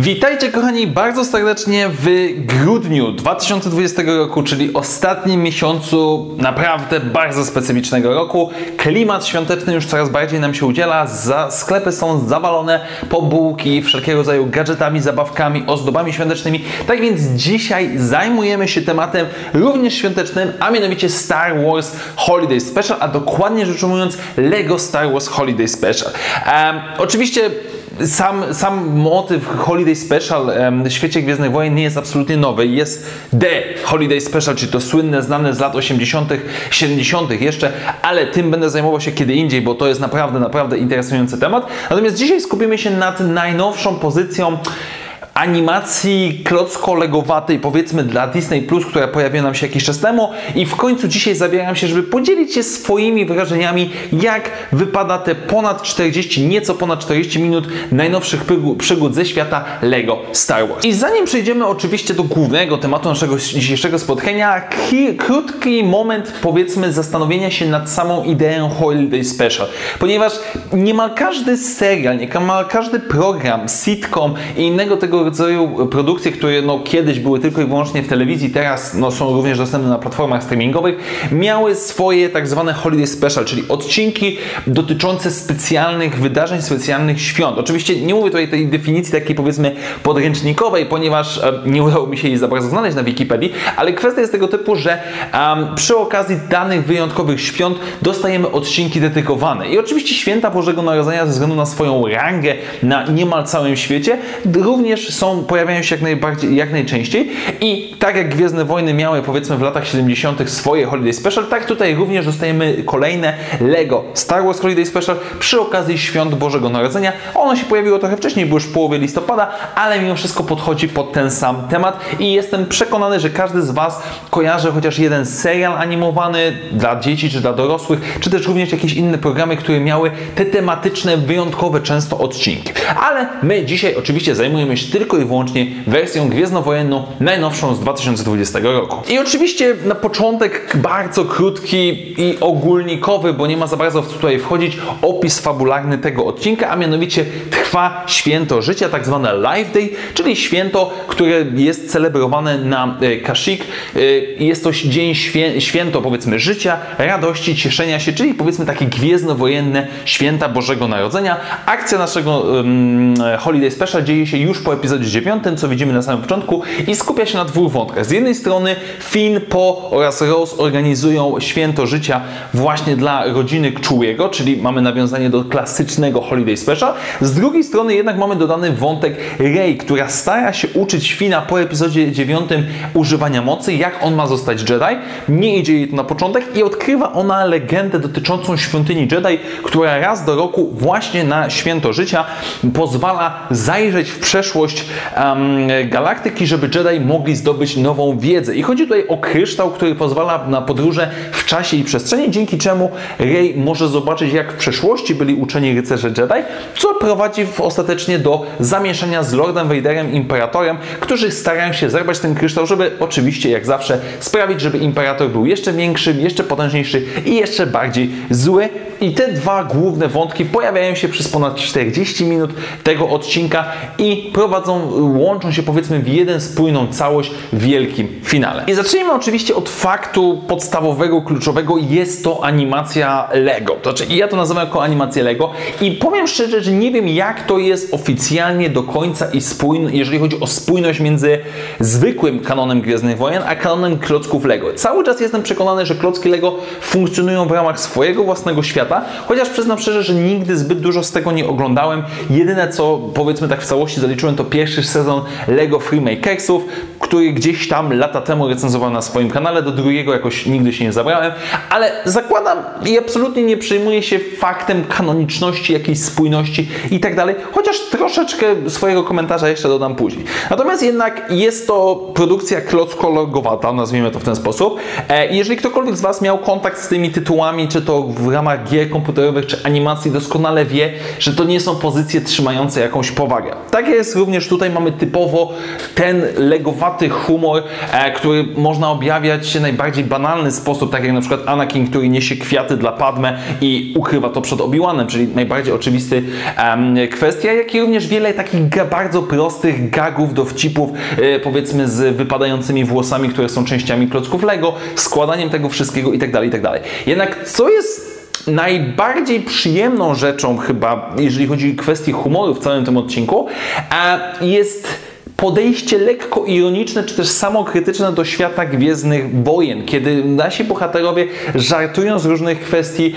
Witajcie kochani bardzo serdecznie w grudniu 2020 roku, czyli ostatnim miesiącu naprawdę bardzo specyficznego roku. Klimat świąteczny już coraz bardziej nam się udziela, za, sklepy są zawalone po bułki, wszelkiego rodzaju gadżetami, zabawkami, ozdobami świątecznymi. Tak więc dzisiaj zajmujemy się tematem również świątecznym, a mianowicie Star Wars Holiday Special, a dokładnie rzecz ujmując LEGO Star Wars Holiday Special. Um, oczywiście sam, sam motyw Holiday Special w świecie Gwiezdnych Wojen nie jest absolutnie nowy. Jest The Holiday Special, czyli to słynne, znane z lat 80., 70. jeszcze, ale tym będę zajmował się kiedy indziej, bo to jest naprawdę, naprawdę interesujący temat. Natomiast dzisiaj skupimy się nad najnowszą pozycją animacji klocko-legowatej, powiedzmy dla Disney Plus, która pojawiła nam się jakiś czas temu i w końcu dzisiaj zabieram się, żeby podzielić się swoimi wrażeniami, jak wypada te ponad 40, nieco ponad 40 minut najnowszych przygód ze świata LEGO Star Wars. I zanim przejdziemy oczywiście do głównego tematu naszego dzisiejszego spotkania, krótki moment powiedzmy zastanowienia się nad samą ideą Holiday Special, ponieważ niemal każdy serial, niemal każdy program, sitcom i innego tego rodzaju produkcje, które no, kiedyś były tylko i wyłącznie w telewizji, teraz no, są również dostępne na platformach streamingowych, miały swoje tak zwane holiday special, czyli odcinki dotyczące specjalnych wydarzeń, specjalnych świąt. Oczywiście nie mówię tutaj tej definicji takiej powiedzmy podręcznikowej, ponieważ nie udało mi się jej za bardzo znaleźć na Wikipedii, ale kwestia jest tego typu, że przy okazji danych wyjątkowych świąt dostajemy odcinki dedykowane. I oczywiście święta Bożego Narodzenia ze względu na swoją rangę na niemal całym świecie również są, pojawiają się jak, najbardziej, jak najczęściej i tak jak Gwiezdne Wojny miały powiedzmy w latach 70. swoje Holiday Special, tak tutaj również dostajemy kolejne LEGO Star Wars Holiday Special przy okazji Świąt Bożego Narodzenia. Ono się pojawiło trochę wcześniej, było już w połowie listopada, ale mimo wszystko podchodzi pod ten sam temat i jestem przekonany, że każdy z Was kojarzy chociaż jeden serial animowany dla dzieci czy dla dorosłych, czy też również jakieś inne programy, które miały te tematyczne, wyjątkowe często odcinki. Ale my dzisiaj oczywiście zajmujemy się tylko i wyłącznie wersją gwiezdnowojenną, najnowszą z 2020 roku. I oczywiście na początek bardzo krótki i ogólnikowy, bo nie ma za bardzo tutaj wchodzić, opis fabularny tego odcinka, a mianowicie trwa święto życia, tak zwane Life Day, czyli święto, które jest celebrowane na e, Kashyyyk. E, jest to dzień święto, powiedzmy, życia, radości, cieszenia się, czyli powiedzmy takie gwiezdnowojenne święta Bożego Narodzenia. Akcja naszego um, Holiday Special dzieje się już po epizodzie 9, co widzimy na samym początku i skupia się na dwóch wątkach. Z jednej strony Finn, Po oraz Rose organizują święto życia właśnie dla rodziny Chewiego, czyli mamy nawiązanie do klasycznego Holiday Special. Z drugiej strony jednak mamy dodany wątek Rey, która stara się uczyć Fina po epizodzie 9 używania mocy, jak on ma zostać Jedi. Nie idzie jej to na początek i odkrywa ona legendę dotyczącą świątyni Jedi, która raz do roku właśnie na święto życia pozwala zajrzeć w przeszłość um, galaktyki, żeby Jedi mogli zdobyć nową wiedzę. I chodzi tutaj o kryształ, który pozwala na podróże w czasie i przestrzeni, dzięki czemu Rey może zobaczyć, jak w przeszłości byli uczeni rycerze Jedi, co prowadzi w ostatecznie do zamieszania z Lordem Vaderem, Imperatorem, którzy starają się zerwać ten kryształ, żeby oczywiście, jak zawsze, sprawić, żeby Imperator był jeszcze większy, jeszcze potężniejszy i jeszcze bardziej zły. I te dwa główne wątki pojawiają się przez ponad 40 minut tego odcinka i prowadzą łączą się powiedzmy w jeden spójną całość w wielkim finale. I zacznijmy oczywiście od faktu podstawowego, kluczowego. Jest to animacja Lego. To znaczy, ja to nazywam jako animację Lego i powiem szczerze, że nie wiem jak to jest oficjalnie do końca i spójne, jeżeli chodzi o spójność między zwykłym kanonem Gwiezdnych Wojen, a kanonem klocków Lego. Cały czas jestem przekonany, że klocki Lego funkcjonują w ramach swojego własnego świata, chociaż przyznam szczerze, że nigdy zbyt dużo z tego nie oglądałem. Jedyne co powiedzmy tak w całości zaliczyłem to pierwszy sezon Lego Freemakersów, który gdzieś tam lata temu recenzowałem na swoim kanale, do drugiego jakoś nigdy się nie zabrałem, ale zakładam i absolutnie nie przejmuję się faktem kanoniczności, jakiejś spójności i tak dalej, chociaż troszeczkę swojego komentarza jeszcze dodam później. Natomiast jednak jest to produkcja klocko-logowata, nazwijmy to w ten sposób. E, jeżeli ktokolwiek z Was miał kontakt z tymi tytułami, czy to w ramach gier komputerowych, czy animacji, doskonale wie, że to nie są pozycje trzymające jakąś powagę. Tak jest również tutaj mamy typowo ten legowaty humor, e, który można objawiać się najbardziej banalny sposób, tak jak na przykład Anakin, który niesie kwiaty dla Padme i ukrywa to przed Obi-Wanem, czyli najbardziej oczywisty kwestia, jak i również wiele takich bardzo prostych gagów, dowcipów, e, powiedzmy z wypadającymi włosami, które są częściami klocków Lego, składaniem tego wszystkiego itd., tak itd. Tak Jednak co jest najbardziej przyjemną rzeczą chyba, jeżeli chodzi o kwestię humoru w całym tym odcinku, jest podejście lekko ironiczne, czy też samokrytyczne do świata Gwiezdnych Wojen, kiedy nasi bohaterowie żartują z różnych kwestii,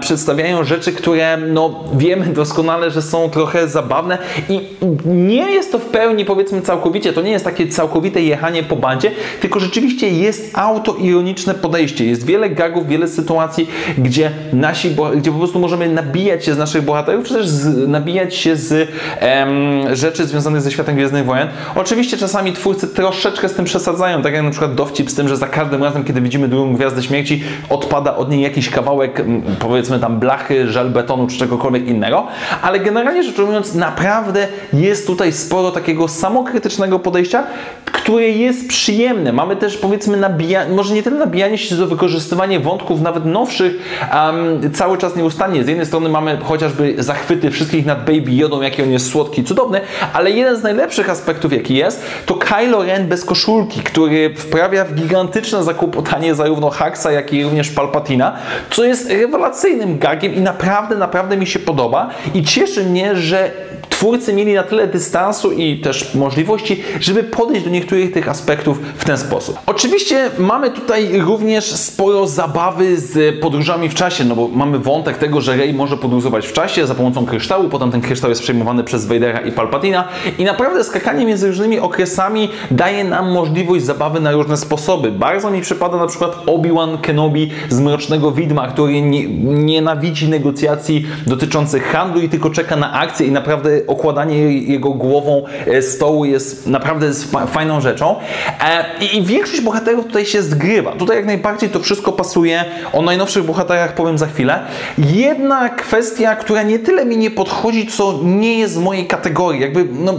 przedstawiają rzeczy, które no, wiemy doskonale, że są trochę zabawne i nie jest to w pełni, powiedzmy całkowicie, to nie jest takie całkowite jechanie po bandzie, tylko rzeczywiście jest autoironiczne podejście. Jest wiele gagów, wiele sytuacji, gdzie nasi, gdzie po prostu możemy nabijać się z naszych bohaterów, czy też z, nabijać się z em, rzeczy związanych ze światem Gwiezdnych Wojen. Oczywiście czasami twórcy troszeczkę z tym przesadzają, tak jak na przykład dowcip z tym, że za każdym razem, kiedy widzimy drugą Gwiazdę Śmierci, odpada od niej jakiś kawałek, powiedzmy tam blachy, żel betonu czy czegokolwiek innego, ale generalnie rzecz ujmując, naprawdę jest tutaj sporo takiego samokrytycznego podejścia, które jest przyjemne. Mamy też powiedzmy nabijanie, może nie tyle nabijanie się, do wykorzystywanie wątków nawet nowszych um, cały czas nieustannie. Z jednej strony mamy chociażby zachwyty wszystkich nad Baby Jodą, jaki on jest słodki cudowny, ale jeden z najlepszych aspektów, jaki jest, to Kylo Ren bez koszulki, który wprawia w gigantyczne zakłopotanie zarówno Haxa, jak i również Palpatina, co jest rewelacyjnym gagiem i naprawdę, naprawdę mi się podoba i cieszy mnie, że twórcy mieli na tyle dystansu i też możliwości, żeby podejść do niektórych tych aspektów w ten sposób. Oczywiście mamy tutaj również sporo zabawy z podróżami w czasie, no bo mamy wątek tego, że Rey może podróżować w czasie za pomocą kryształu, potem ten kryształ jest przejmowany przez Vadera i Palpatina i naprawdę skakanie między różnymi okresami daje nam możliwość zabawy na różne sposoby. Bardzo mi przypada na przykład Obi-Wan Kenobi z Mrocznego Widma, który nie, nienawidzi negocjacji dotyczących handlu i tylko czeka na akcję i naprawdę okładanie jego głową e, stołu jest naprawdę fajną rzeczą. E, I większość bohaterów tutaj się zgrywa. Tutaj jak najbardziej to wszystko pasuje. O najnowszych bohaterach powiem za chwilę. Jedna kwestia, która nie tyle mi nie podchodzi, co nie jest w mojej kategorii. Jakby no,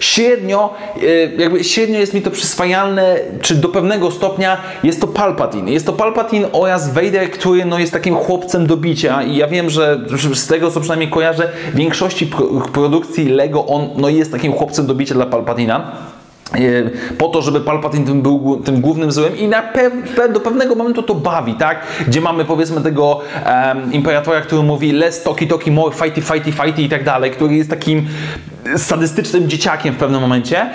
średnio, e, jakby średnio jest mi to przyswajalne, czy do pewnego stopnia jest to Palpatine. Jest to Palpatine oraz Vader, który no, jest takim chłopcem do bicia i ja wiem, że z tego co przynajmniej kojarzę, w większości produkcji Lego on no, jest takim chłopcem do bicia dla Palpatina e, po to, żeby Palpatine tym był tym głównym złym i na do pewnego momentu to bawi, tak? Gdzie mamy powiedzmy tego um, imperatora, który mówi less talky talky, more fighty fighty fighty i tak dalej, który jest takim sadystycznym dzieciakiem w pewnym momencie,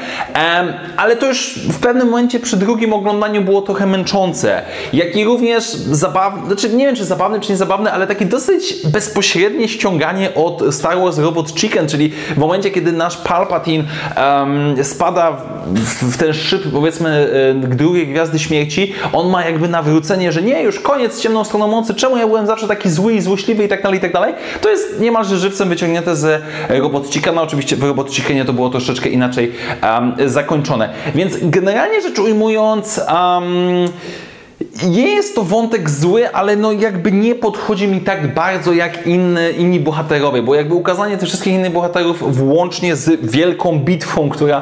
ale to już w pewnym momencie przy drugim oglądaniu było trochę męczące. Jak i również zabawne, znaczy nie wiem czy zabawne czy nie zabawne, ale takie dosyć bezpośrednie ściąganie od Star Wars Robot Chicken, czyli w momencie kiedy nasz Palpatine um, spada w, w, ten szyb powiedzmy e, drugiej Gwiazdy Śmierci, on ma jakby nawrócenie, że nie, już koniec z ciemną stroną mocy, czemu ja byłem zawsze taki zły i złośliwy i tak dalej, i tak dalej. To jest niemalże żywcem wyciągnięte z Robot Chickena, oczywiście w Robot Chickenie to było troszeczkę inaczej um, zakończone. Więc generalnie rzecz ujmując, um, nie jest to wątek zły, ale no jakby nie podchodzi mi tak bardzo jak inne, inni bohaterowie, bo jakby ukazanie tych wszystkich innych bohaterów włącznie z wielką bitwą, która,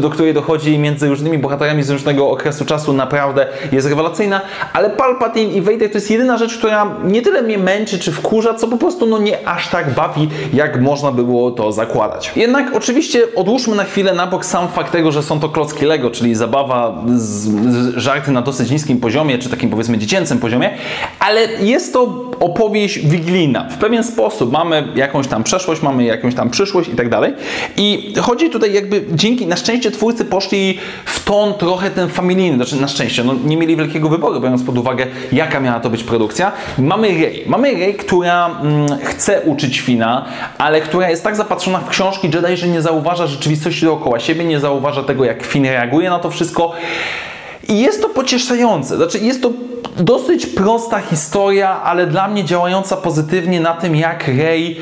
do której dochodzi między różnymi bohaterami z różnego okresu czasu naprawdę jest rewelacyjna, ale Palpatine i Vader to jest jedyna rzecz, która nie tyle mnie męczy czy wkurza, co po prostu no nie aż tak bawi, jak można by było to zakładać. Jednak oczywiście odłóżmy na chwilę na bok sam fakt tego, że są to klocki Lego, czyli zabawa z, z żarty na dosyć niskim poziomie, czy takim powiedzmy dziecięcym poziomie, ale jest to opowieść wigilijna. W pewien sposób mamy jakąś tam przeszłość, mamy jakąś tam przyszłość i tak dalej. I chodzi tutaj jakby dzięki, na szczęście twórcy poszli w ton trochę ten familijny, znaczy na szczęście, no nie mieli wielkiego wyboru, biorąc pod uwagę jaka miała to być produkcja. Mamy Rey. Mamy Rey, która mm, chce uczyć Fina, ale która jest tak zapatrzona w książki Jedi, że nie zauważa rzeczywistości dookoła siebie, nie zauważa tego jak Finn reaguje na to wszystko. I jest to pocieszające. Znaczy, jest to dosyć prosta historia, ale dla mnie działająca pozytywnie na tym, jak Rey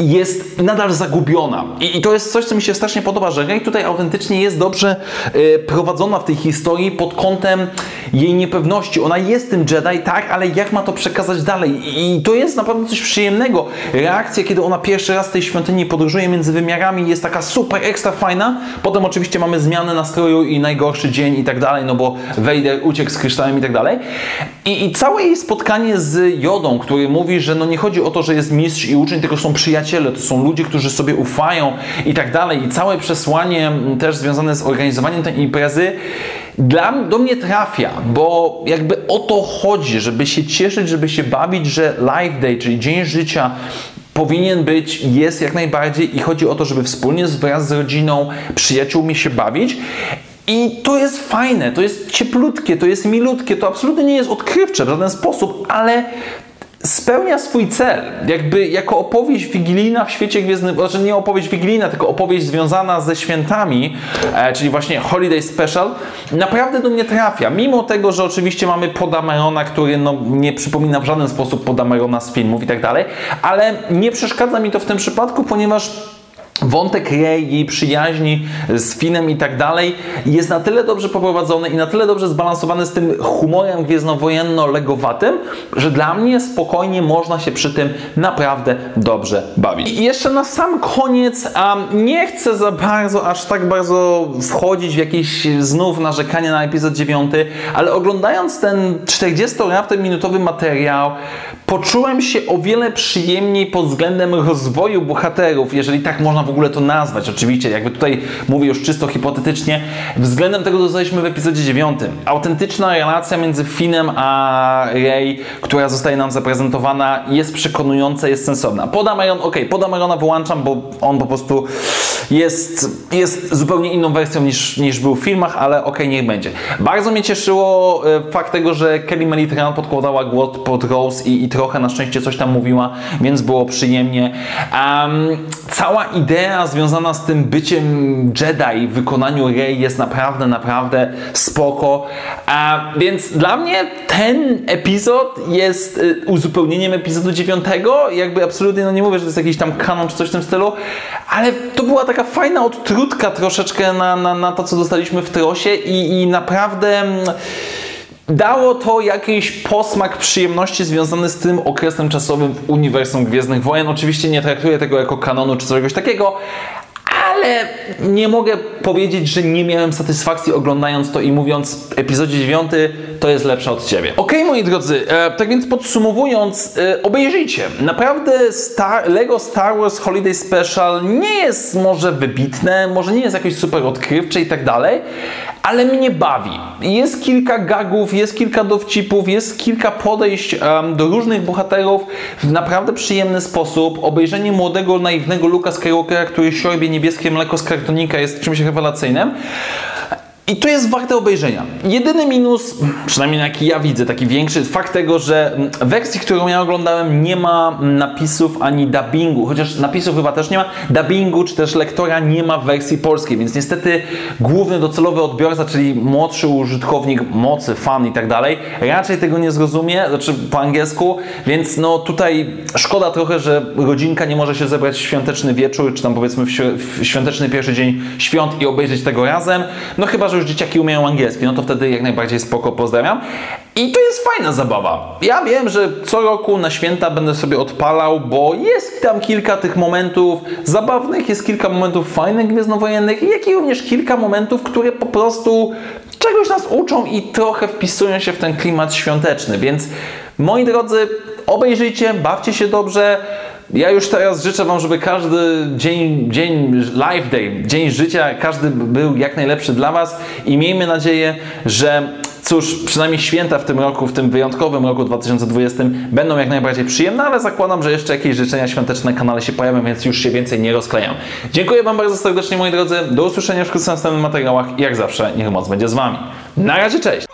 jest nadal zagubiona. I, I, to jest coś, co mi się strasznie podoba, że Rey tutaj autentycznie jest dobrze y, prowadzona w tej historii pod kątem jej niepewności. Ona jest tym Jedi, tak, ale jak ma to przekazać dalej? I, I, to jest naprawdę coś przyjemnego. Reakcja, kiedy ona pierwszy raz w tej świątyni podróżuje między wymiarami, jest taka super ekstra fajna. Potem oczywiście mamy zmianę nastroju i najgorszy dzień i tak dalej, no bo Vader uciekł z kryształem i tak dalej. I, I całe jej spotkanie z Jodą, który mówi, że no nie chodzi o to, że jest mistrz i uczeń, tylko są przyjaciele, to są ludzie, którzy sobie ufają i tak dalej. I całe przesłanie też związane z organizowaniem tej imprezy dla, do mnie trafia, bo jakby o to chodzi, żeby się cieszyć, żeby się bawić, że Life Day, czyli dzień życia, powinien być, jest jak najbardziej i chodzi o to, żeby wspólnie wraz z rodziną, przyjaciółmi się bawić. I to jest fajne, to jest cieplutkie, to jest milutkie, to absolutnie nie jest odkrywcze w żaden sposób, ale spełnia swój cel. Jakby jako opowieść wigilijna w świecie gwiezdnym, znaczy nie opowieść wigilijna, tylko opowieść związana ze świętami, e, czyli właśnie Holiday Special, naprawdę do mnie trafia. Mimo tego, że oczywiście mamy Podamerona, który no, nie przypomina w żaden sposób Podamerona z filmów i tak dalej, ale nie przeszkadza mi to w tym przypadku, ponieważ Wątek jej, jej przyjaźni z Finem i tak dalej jest na tyle dobrze poprowadzony i na tyle dobrze zbalansowany z tym humorem gwiezdnowojenno-legowatym, że dla mnie spokojnie można się przy tym naprawdę dobrze bawić. I jeszcze na sam koniec, um, nie chcę za bardzo, aż tak bardzo wchodzić w jakieś znów narzekania na epizod 9, ale oglądając ten 40-raptem minutowy materiał, poczułem się o wiele przyjemniej pod względem rozwoju bohaterów, jeżeli tak można w ogóle to nazwać. Oczywiście, jakby tutaj mówię już czysto hipotetycznie, względem tego dostaliśmy w epizodzie 9. Autentyczna relacja między Finem a Rey, która zostaje nam zaprezentowana, jest przekonująca, jest sensowna. Podameron, ok, Podamerona wyłączam, bo on po prostu jest, jest zupełnie inną wersją niż, niż był w filmach, ale ok, niech będzie. Bardzo mnie cieszyło e, fakt tego, że Kelly Melitran podkładała głos pod Rose i, i trochę na szczęście coś tam mówiła, więc było przyjemnie. Um, cała idea związana z tym byciem Jedi w wykonaniu Rey jest naprawdę, naprawdę spoko. A, więc dla mnie ten epizod jest y, uzupełnieniem epizodu 9. Jakby absolutnie, no nie mówię, że to jest jakiś tam kanon czy coś w tym stylu, ale to była taka fajna odtrutka troszeczkę na, na, na to, co dostaliśmy w Trosie i, i naprawdę mm, dało to jakiś posmak przyjemności związany z tym okresem czasowym w uniwersum Gwiezdnych Wojen. Oczywiście nie traktuję tego jako kanonu czy czegoś takiego, ale nie mogę powiedzieć, że nie miałem satysfakcji oglądając to i mówiąc epizodzie 9 to jest lepsze od Ciebie. Ok, moi drodzy, e, tak więc podsumowując, e, obejrzyjcie. Naprawdę Star, Lego Star Wars Holiday Special nie jest może wybitne, może nie jest jakoś super odkrywcze i tak dalej, ale mnie bawi. Jest kilka gagów, jest kilka dowcipów, jest kilka podejść um, do różnych bohaterów w naprawdę przyjemny sposób. Obejrzenie młodego, naiwnego Luka Skywalkera, który siorbie niebieskie mleko z kartonika jest czymś rewelacyjnym. I to jest warte obejrzenia. Jedyny minus, przynajmniej jaki ja widzę, taki większy, fakt tego, że wersji, którą ja oglądałem, nie ma napisów ani dubbingu, chociaż napisów chyba też nie ma, dubbingu czy też lektora nie ma w wersji polskiej, więc niestety główny docelowy odbiorca, czyli młodszy użytkownik mocy, fan i tak dalej, raczej tego nie zrozumie, znaczy po angielsku, więc no tutaj szkoda trochę, że rodzinka nie może się zebrać w świąteczny wieczór, czy tam powiedzmy w świąteczny pierwszy dzień świąt i obejrzeć tego razem, no chyba, że już dzieciaki umieją angielski, no to wtedy jak najbardziej spoko pozdrawiam. I to jest fajna zabawa. Ja wiem, że co roku na święta będę sobie odpalał, bo jest tam kilka tych momentów zabawnych, jest kilka momentów fajnych gwiezdnowojennych, jak i również kilka momentów, które po prostu czegoś nas uczą i trochę wpisują się w ten klimat świąteczny. Więc moi drodzy, obejrzyjcie, bawcie się dobrze. Ja już teraz życzę Wam, żeby każdy dzień, dzień life day, dzień życia, każdy był jak najlepszy dla Was i miejmy nadzieję, że cóż, przynajmniej święta w tym roku, w tym wyjątkowym roku 2020 będą jak najbardziej przyjemne, ale zakładam, że jeszcze jakieś życzenia świąteczne na kanale się pojawią, więc już się więcej nie rozklejam. Dziękuję Wam bardzo serdecznie moi drodzy, do usłyszenia w następnych materiałach jak zawsze niech moc będzie z Wami. Na razie, cześć!